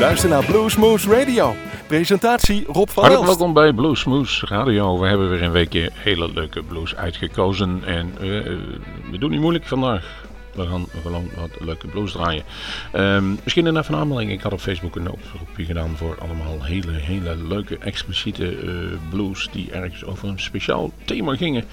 Luister naar Bluesmoose Radio. Presentatie Rob van Hartelijk Elst. welkom bij Bluesmoose Radio. We hebben weer een weekje hele leuke blues uitgekozen. En eh, we doen niet moeilijk vandaag. We gaan gewoon wat leuke blues draaien. Ehm, misschien een even aanmelding. Ik had op Facebook een oproepje gedaan voor allemaal hele, hele leuke, expliciete eh, blues. Die ergens over een speciaal thema gingen.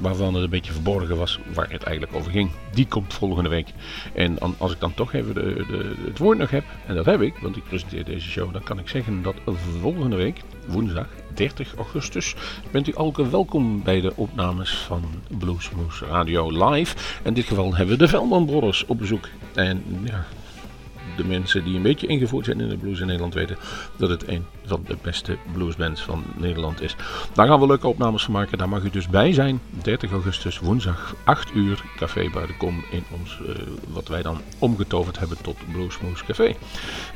Waarvan het een beetje verborgen was waar het eigenlijk over ging. Die komt volgende week. En als ik dan toch even de, de, het woord nog heb. En dat heb ik, want ik presenteer deze show. Dan kan ik zeggen dat volgende week, woensdag 30 augustus, bent u ook welkom bij de opnames van Bluesmoose Radio Live. In dit geval hebben we de Veldman Brothers op bezoek. En ja, de mensen die een beetje ingevoerd zijn in de blues in Nederland weten dat het een van de beste bluesbands van Nederland is. Daar gaan we leuke opnames van maken. Daar mag u dus bij zijn. 30 augustus, woensdag, 8 uur, Café Buitenkom in ons, eh, wat wij dan omgetoverd hebben tot Bluesmoose Café.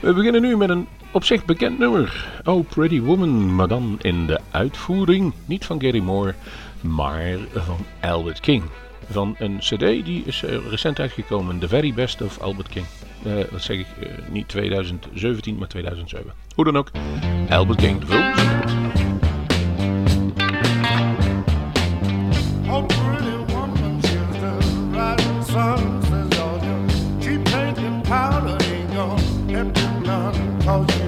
We beginnen nu met een op zich bekend nummer. Oh Pretty Woman, maar dan in de uitvoering, niet van Gary Moore, maar van Albert King. Van een cd die is eh, recent uitgekomen, The Very Best of Albert King. Eh, dat zeg ik eh, niet 2017, maar 2007. Hoe dan ook, Albert King, de film. Oh,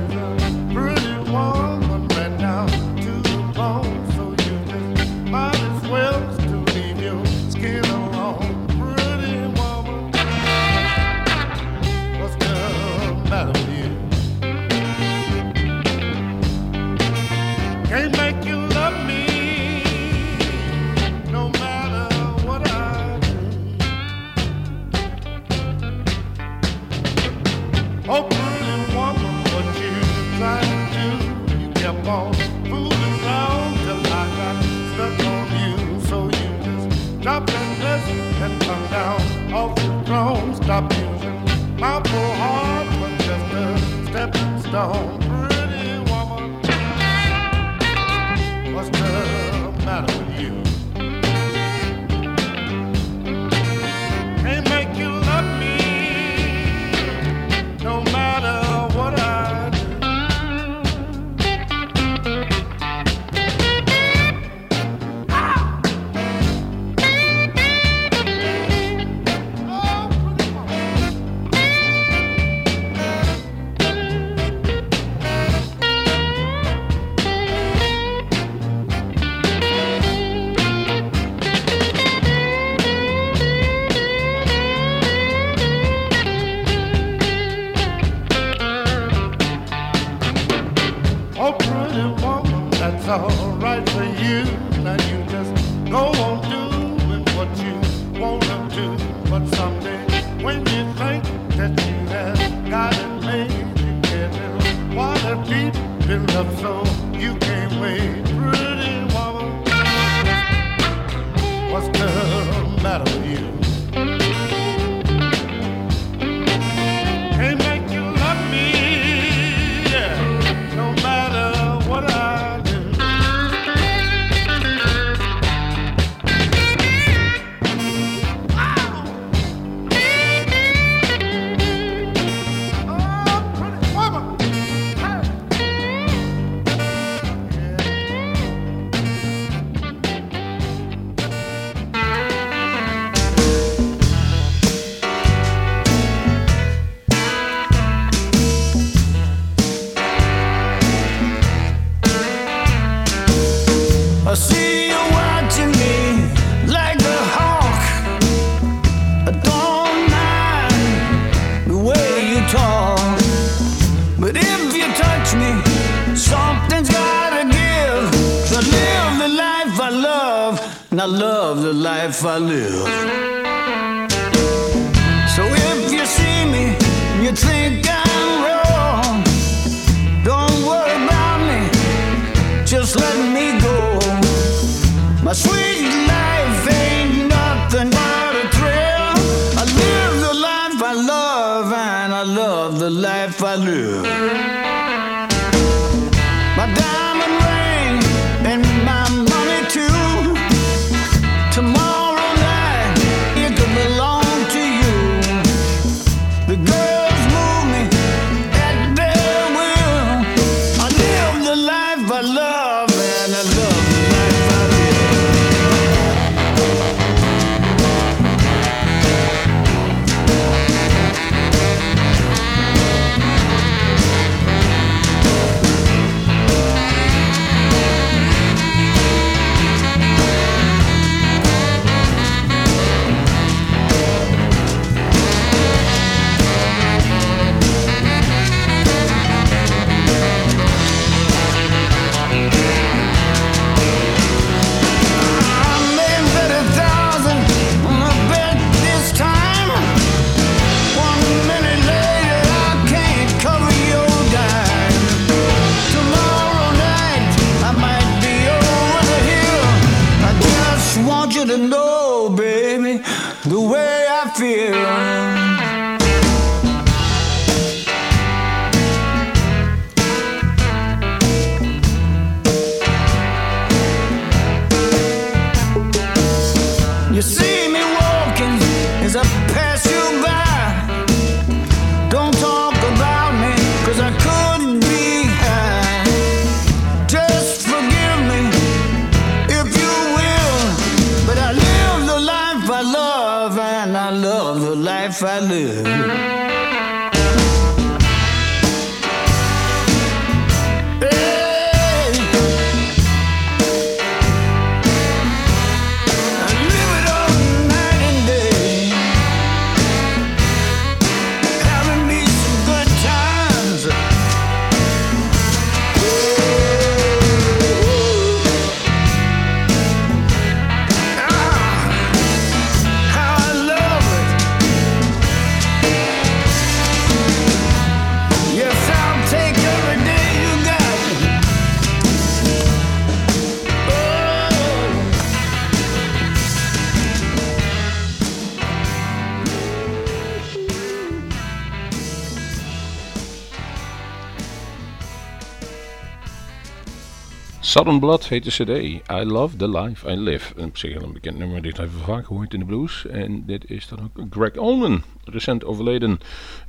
Southern Blood heet de cd. I Love the Life I Live. Een zich een bekend nummer. Dit hebben we vaak gehoord in de blues. En dit is dan ook Greg Allman. Recent overleden.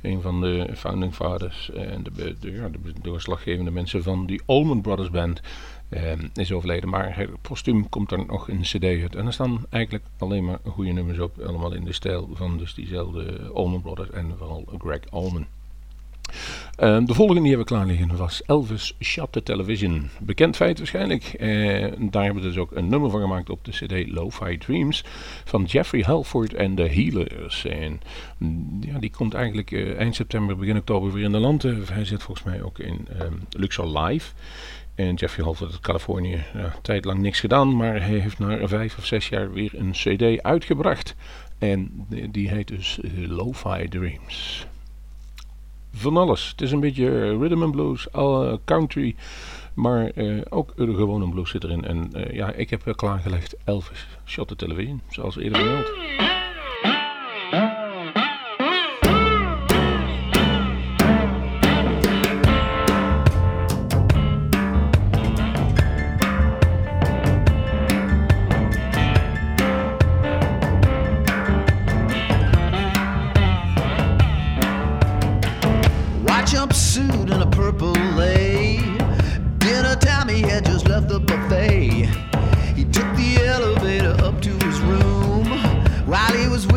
Een van de founding fathers. En de, ja, de doorslaggevende mensen van die Allman Brothers Band. ehm, is overleden. Maar het postuum komt er nog een cd uit. En er staan eigenlijk alleen maar goede nummers op. Allemaal in de stijl van dus diezelfde Allman Brothers. En vooral Greg Allman. Eh, de volgende die hebben we klaar liggen was Elvis Shot the Television. Bekend feit waarschijnlijk. Eh, daar hebben we dus ook een nummer van gemaakt op de CD Lo-Fi Dreams van Jeffrey Halford en de Healers. En mm, ja, die komt eigenlijk eh, eind september, begin oktober weer in de landen. Hij zit volgens mij ook in ehm, Luxor Live. En Jeffrey Halford uit Californië, tijd lang niks gedaan, maar hij heeft na vijf of zes jaar weer een CD uitgebracht. En die- heet dus eh, Lo-Fi Dreams van alles. Het is een beetje eh, rhythm and blues, al country, maar eh, ook de gewone blues zit erin. En eh, ja, ik heb eh, klaargelegd Elvis, Shot the Television, zoals eerder vermeld.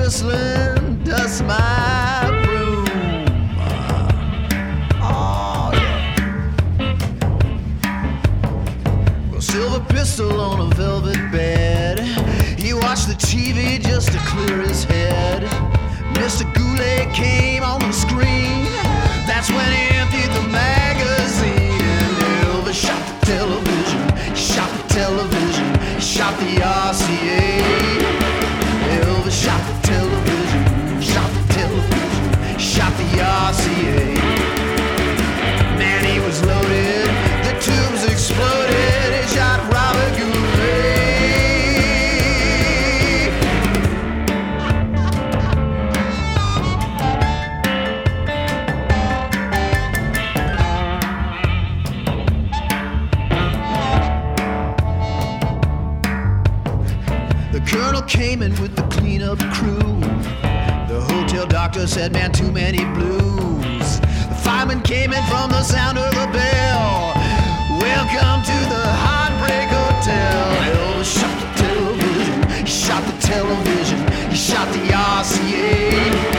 Whistling Dust My Broom. Oh, yeah. Well, silver pistol on a velvet bed. He watched the TV just to clear his head. Mr. Goulet came on the screen. That's when he emptied the magazine. Elvis shot the television, shot the television, shot the RCA. The Man, he was loaded, the tubes exploded, he shot Robert. The colonel came in with the cleanup crew. The hotel doctor said, man, too many blues. Fireman came in from the sound of the bell. Welcome to the Heartbreak Hotel. Elvis shot the television, shot the television, shot the RCA.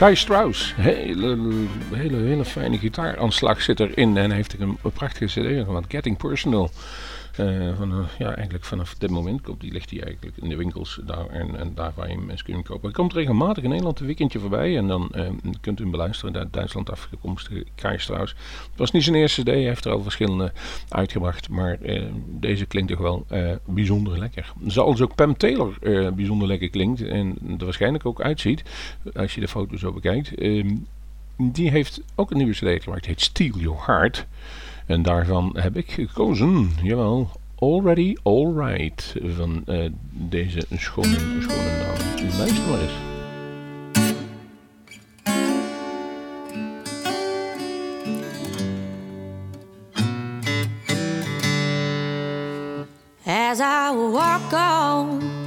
Kai Strauss, hele, hele, hele fijne gitaaraanslag zit erin en heeft een, prachtige cd gemaakt, Getting Personal. Uh, van, uh, ja, eigenlijk vanaf dit moment komt die, ligt hij eigenlijk in de winkels daar en, en daar waar je hem mensen kunt kopen. Hij komt regelmatig in Nederland een weekendje voorbij en dan uh, kunt u hem beluisteren. Uit Duitsland afgekomstige Kai Strauss. Het was niet zijn eerste CD, hij heeft er al verschillende uitgebracht, maar deze klinkt toch wel bijzonder lekker. Zoals ook Pam Taylor bijzonder lekker klinkt en er waarschijnlijk ook uitziet, als je de foto zo bekijkt. Ehm, die heeft ook een nieuwe CD gemaakt, heet Steal Your Heart. En daarvan heb ik gekozen, jawel, Already Alright van uh, deze schone, schone naam. Luister maar eens. As I walk on,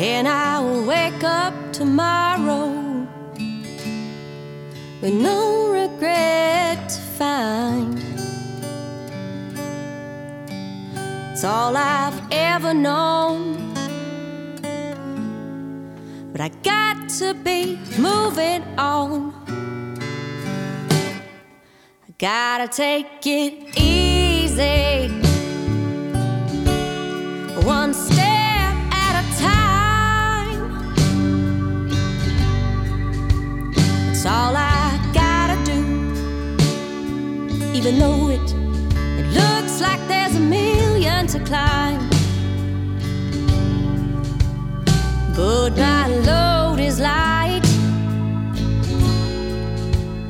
And I will wake up tomorrow with no regret to find. It's all I've ever known. But I got to be moving on. I gotta take it easy. Even though it, it looks like there's a million to climb. But my load is light.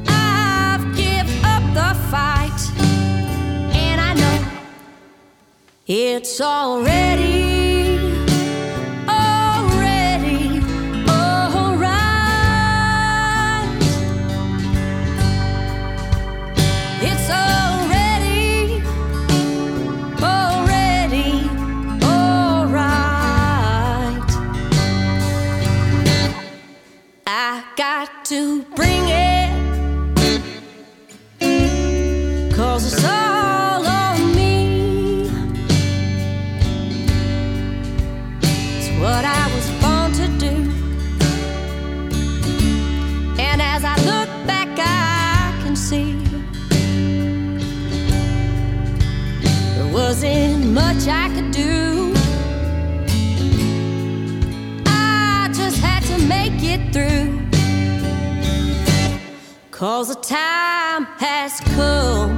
I've give up the fight. And I know it's already Cause the time has come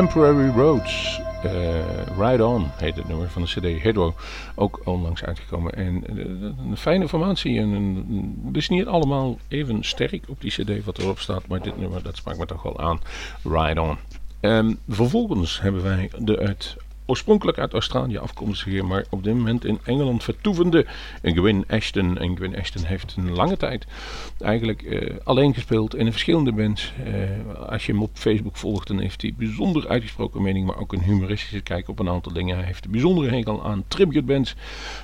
Temporary Roads. eh, Ride On heet het nummer van de CD Hydro. Ook onlangs uitgekomen. En eh, een fijne formatie. En een, het is niet allemaal even sterk op die CD wat erop staat. Maar dit nummer dat sprak me toch wel aan. Ride On. Ehm, vervolgens hebben wij de uit oorspronkelijk uit Australië afkomstige, maar op dit moment in Engeland vertoevende Gwyn Ashton. En Gwyn Ashton heeft een lange tijd eigenlijk eh, alleen gespeeld in verschillende bands. Eh, als je hem op Facebook volgt, dan heeft hij bijzonder uitgesproken mening, maar ook een humoristische kijk op een aantal dingen. Hij heeft een bijzondere hekel aan tribute bands,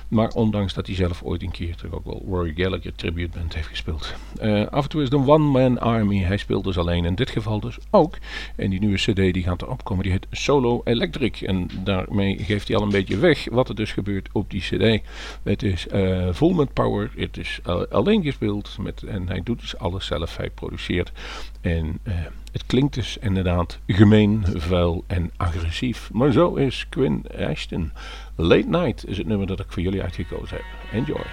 maar ondanks dat hij zelf ooit een keer toch ook wel Rory Gallagher tribute band heeft gespeeld. Eh, af en toe is een one-man army. Hij speelt dus alleen. In dit geval dus ook. En die nieuwe cd die gaat erop komen, die heet Solo Electric. En daarmee geeft hij al een beetje weg wat er dus gebeurt op die cd. Het is eh, vol met power. Het is alleen gespeeld. Met, en hij doet dus alles zelf. Hij produceert. En eh, het klinkt dus inderdaad gemeen, vuil en agressief. Maar zo is Quinn Ashton. Late Night is het nummer dat ik voor jullie uitgekozen heb. Enjoy.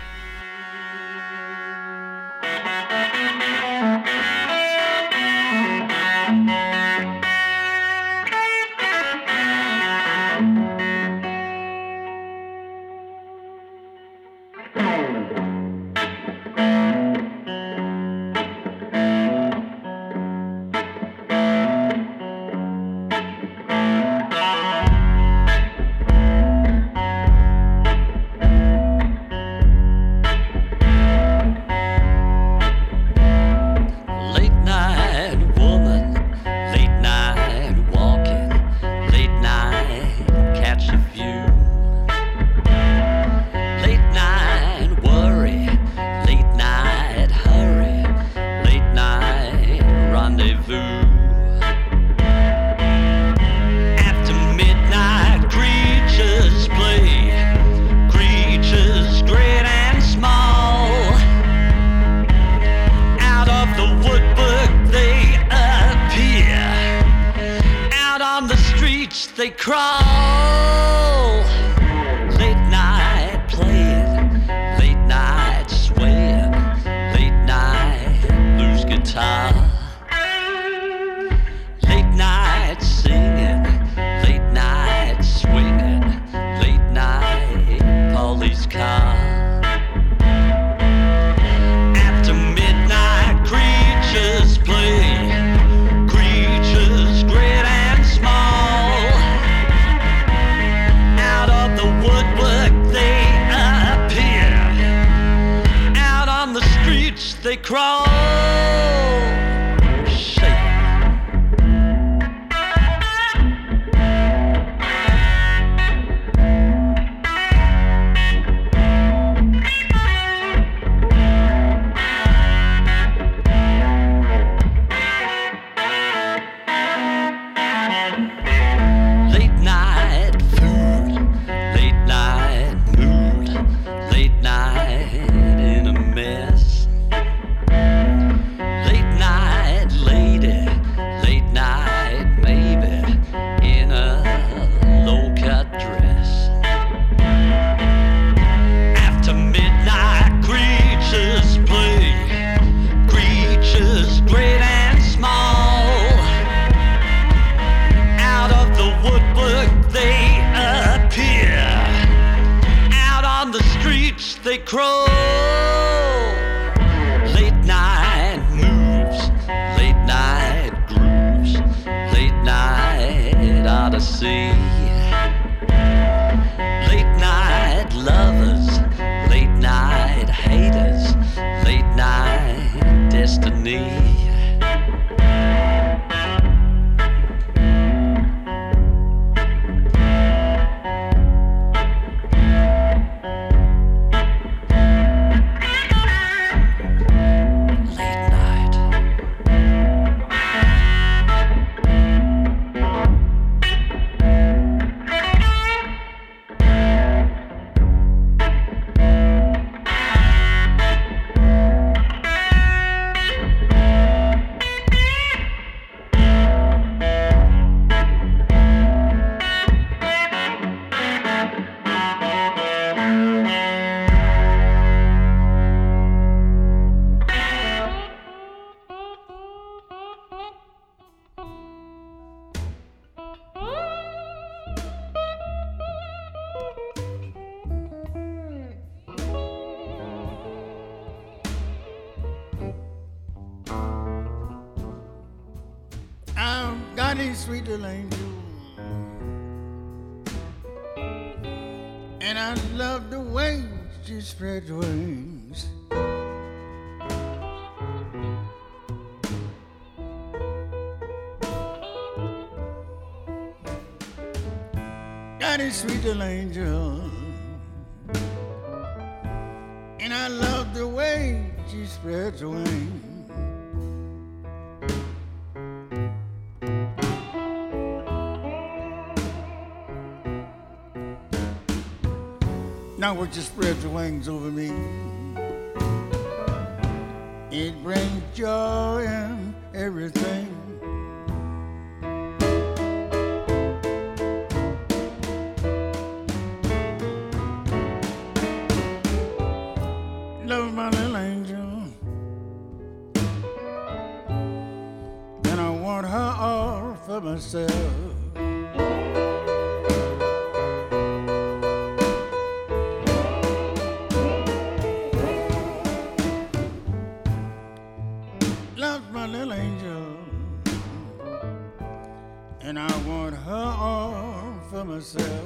crawl angel. And I love the way she spreads her wings. Now when she spreads her wings over me, it brings joy in everything myself. Love's my little angel, and I want her all for myself.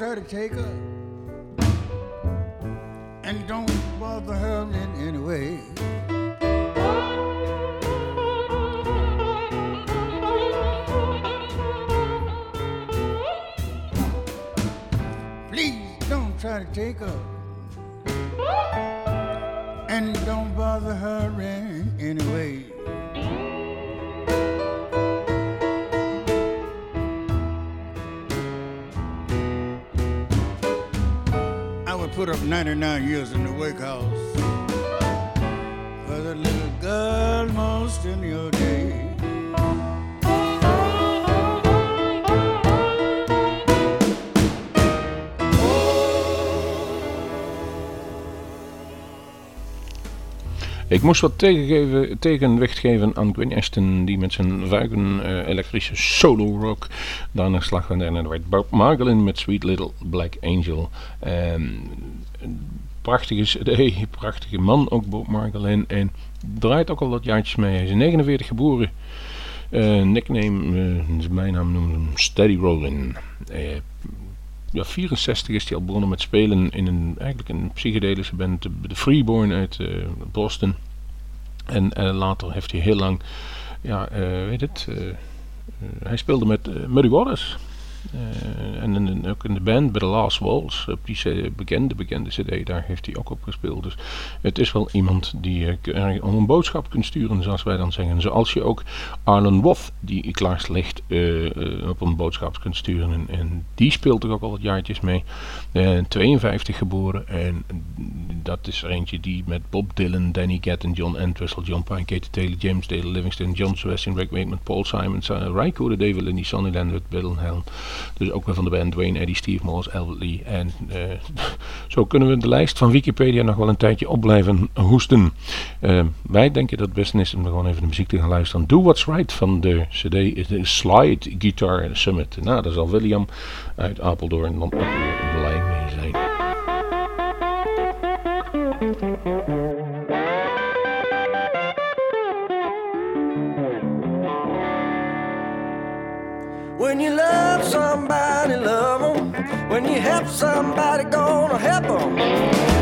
Try to take us. Put up 99 years in the wake house for the little girl most in your day. Ik moest wat tegengeven, tegenwicht geven aan Gwen Ashton, die met zijn vuigen eh, elektrische solo rock daarna slag van en werd Bob Margolin met Sweet Little Black Angel. Een prachtige cd, prachtige man ook Bob Margolin en draait ook al wat jaartjes mee. Hij is in 49 geboren. Eh, nickname, eh, zijn bijnaam noemen hem Steady Rollin. Eh, ja, 64 is hij al begonnen met spelen in een, eigenlijk een psychedelische band, de, Freeborn uit eh, Boston. En eh, later heeft hij heel lang, ja, eh, weet het, hij speelde met Muddy Waters. Eh, en ook in de band bij The Last Waltz, op die bekende, bekende cd, daar heeft hij ook op gespeeld. Dus het is wel iemand die je er om een boodschap kunt sturen, zoals wij dan zeggen. Zoals je ook Arlen Woth, die klaar ligt, eh, eh, op een boodschap kunt sturen. En, en die speelt er ook al wat jaartjes mee. Eh, 52 geboren en dat is er eentje die met Bob Dylan, Danny Gatton, John Entwistle, John Pine, Katie Taylor, James Dale, Livingston, John Sebastian, Rick Wakeman, Paul Simon, uh, de David Lindy, Sonny Landreth, Bill Helm. Dus ook weer van de band Dwayne Eddy, Steve Morris, Albert. En eh, zo kunnen we de lijst van Wikipedia nog wel een tijdje op blijven hoesten. Eh, wij denken dat het beste is om gewoon even de muziek te gaan luisteren. Do What's Right van de CD is de Slide Guitar Summit. Nou, daar zal William uit Apeldoorn dan ook blij mee help somebody, gonna help them.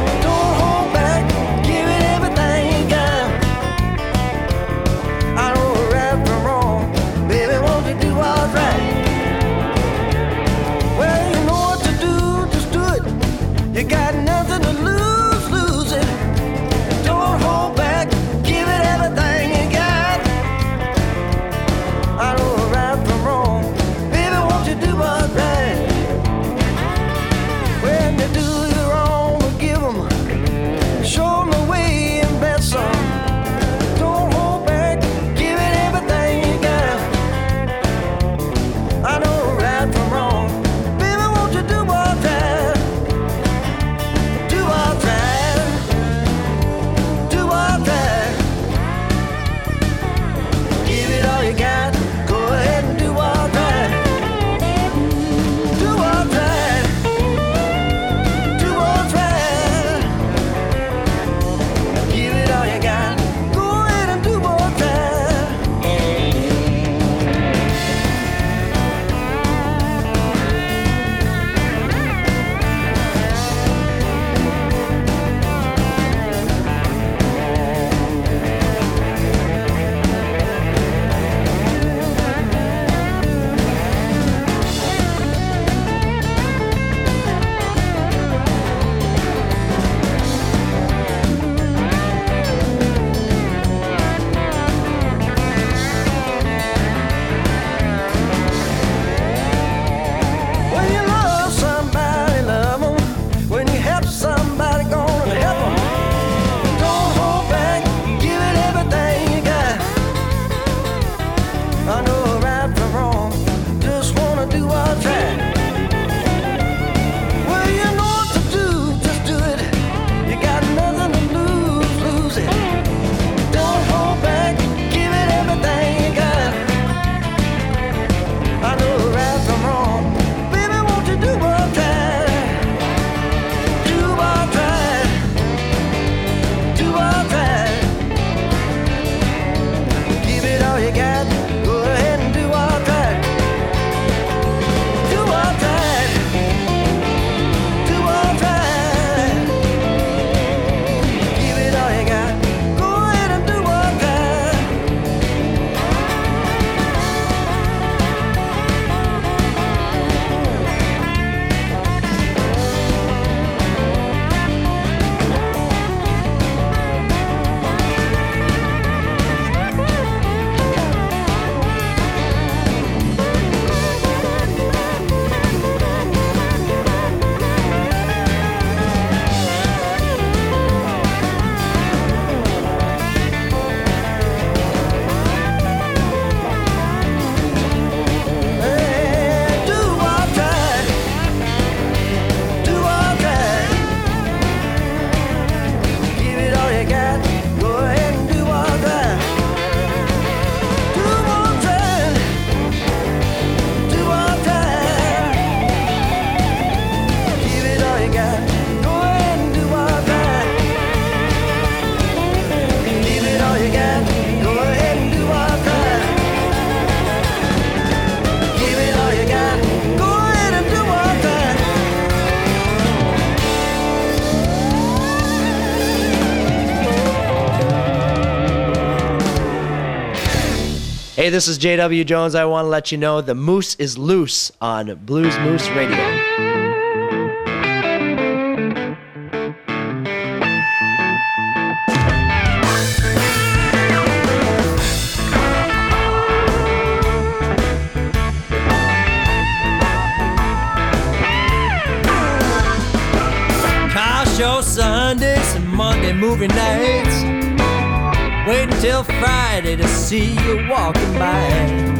Hey, this is JW Jones. I want to let you know the moose is loose on Blues Moose Radio. Sundays and Monday movie nights waiting till Friday to see you walking by.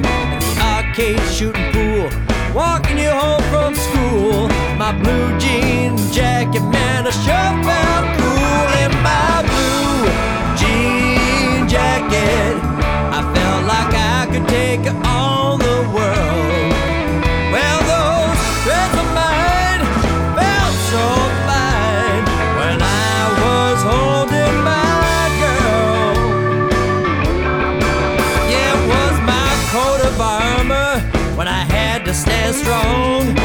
At the arcade shooting pool, walking you home from school. My blue jean jacket, man, I sure felt cool in my blue jean jacket. I felt like I could take on the world. Well, those and strong.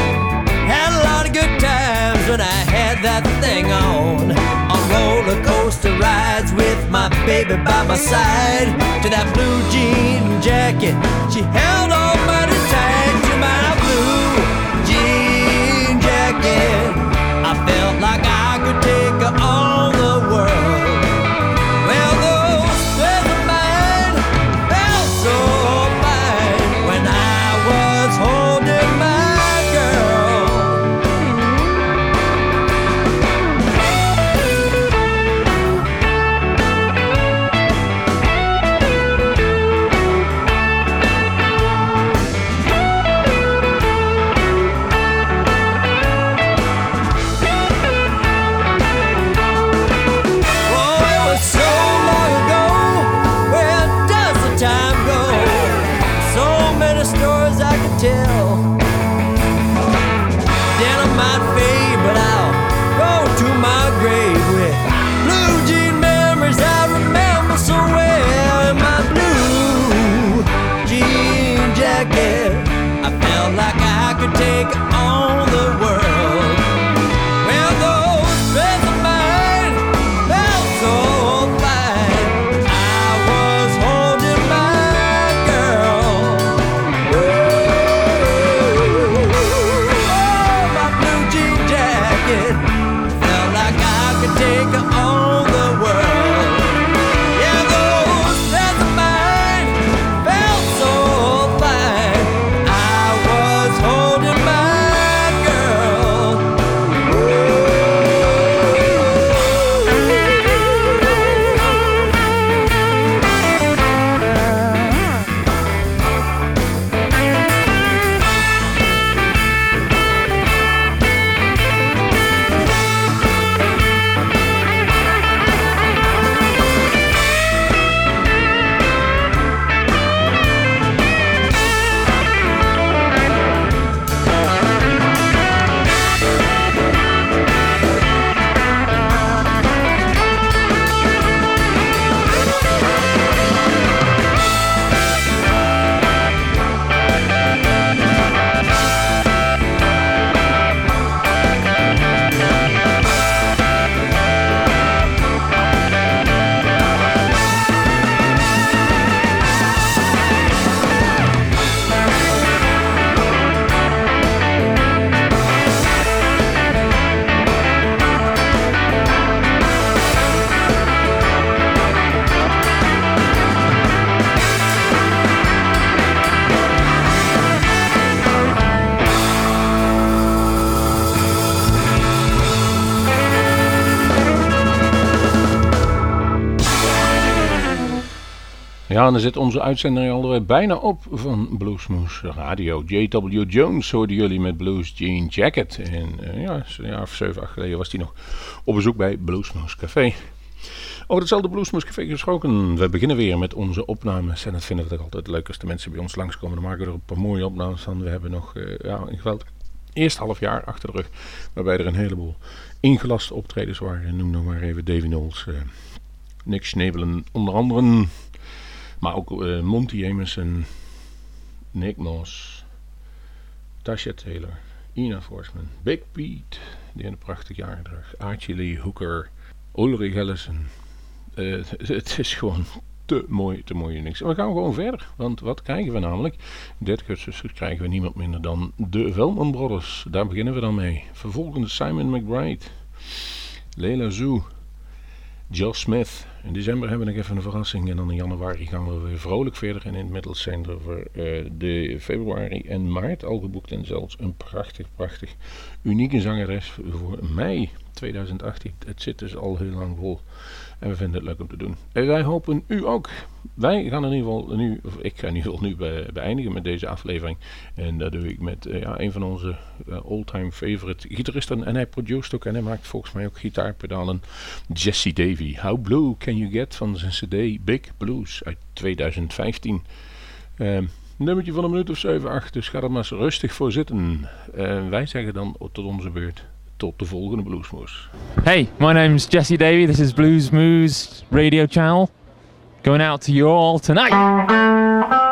Had a lot of good times when I had that thing on. On roller coaster rides with my baby by my side. To that blue jean jacket she held Ja, en dan zit onze uitzending alweer bijna op van Bluesmoes Radio. J.W. Jones hoorden jullie met Blues Jean Jacket. En eh, ja, een jaar of zeven, acht geleden was hij nog op bezoek bij Bluesmoes Café. Over hetzelfde Bluesmoes Café gesproken. We beginnen weer met onze opnames. En dat vinden we toch altijd leuk als de mensen bij ons langskomen. Dan maken we er een paar mooie opnames van. We hebben nog eh, ja, een geweldig eerst half jaar achter de rug. Waarbij er een heleboel ingelaste optredens waren. Noem nog maar even Davy Knowles, eh, Nick Schnebelen onder andere. Maar ook eh, Monty Jameson, Nick Moss, Tasha Taylor, Ina Forsman, Big Pete, die een prachtig jaardag, Archie Lee Hooker, Ulrich Ellison. Eh, het is gewoon te mooi, te mooi niks. We gaan gewoon verder, want wat krijgen we namelijk? 30 augustus krijgen we niemand minder dan de Velman Brothers. Daar beginnen we dan mee. Vervolgens Simon McBride, Leila Zoo, Josh Smith. In december hebben we nog even een verrassing. En dan in januari gaan we weer vrolijk verder. En in het middels zijn er voor eh, de februari en maart al geboekt. En zelfs een prachtig, prachtig unieke zangeres voor mei 2018. Het zit dus al heel lang vol. En we vinden het leuk om te doen. En wij hopen u ook. Wij gaan in ieder geval nu, of ik ga in ieder geval nu be- beëindigen met deze aflevering. En dat doe ik met eh, ja, een van onze eh, all-time favorite gitaristen. En hij produceert ook en hij maakt volgens mij ook gitaarpedalen. Jesse Davy. How Blue Can You Get van zijn cd Big Blues uit 2015. Ehm nummertje van een minuut of 7, 8. Dus ga er maar eens rustig voor zitten. En wij zeggen dan tot onze beurt. Tot de volgende Bluesmoes. Hey, my name's Jesse Davy. This is Blues Radio Channel. Going out to you all tonight.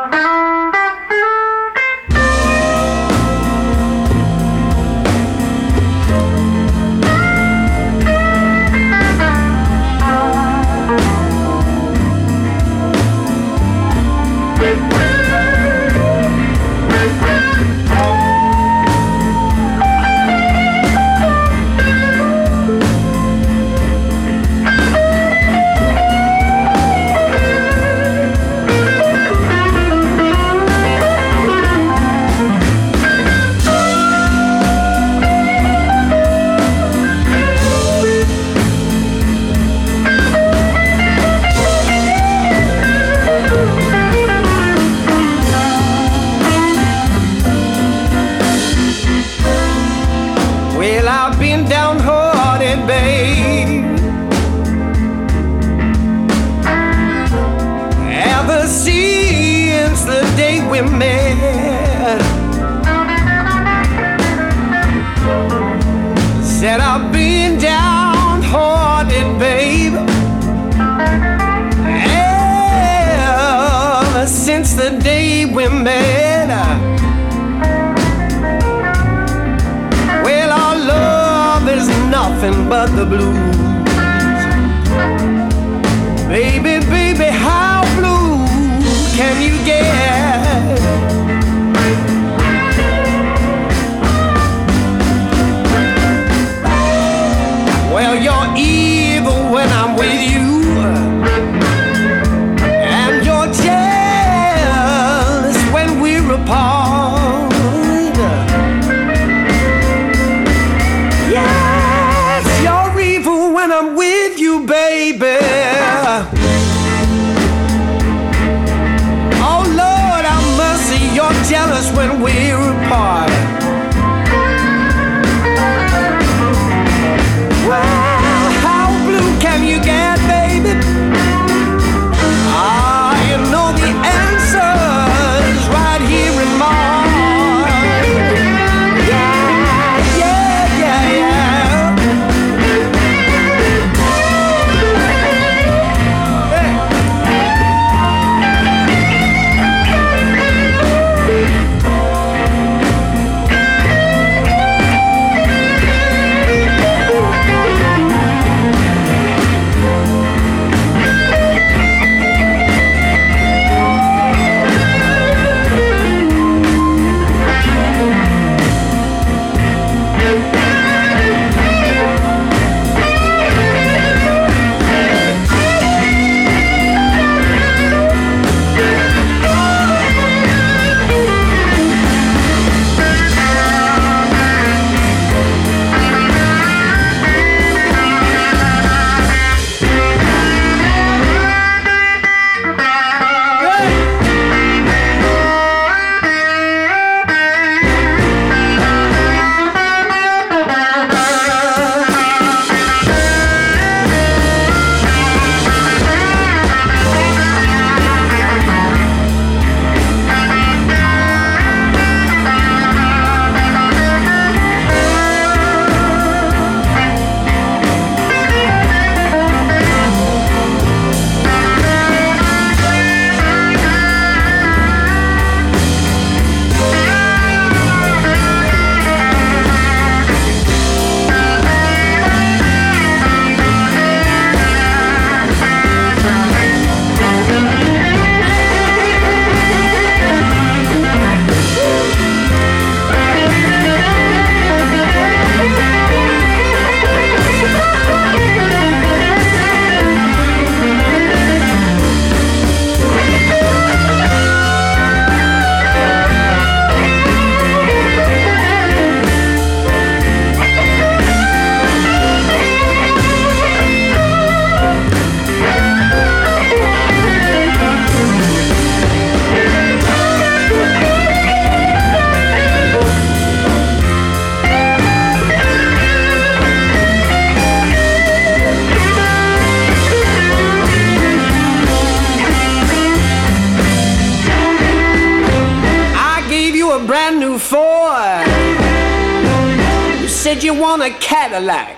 you want a Cadillac.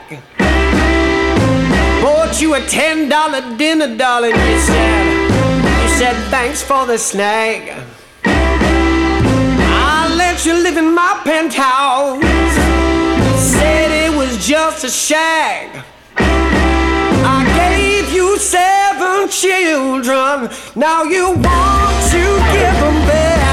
Bought you a ten dollar dinner, darling. You said, you said thanks for the snag. I let you live in my penthouse. Said it was just a shag. I gave you seven children. Now you want to give them back.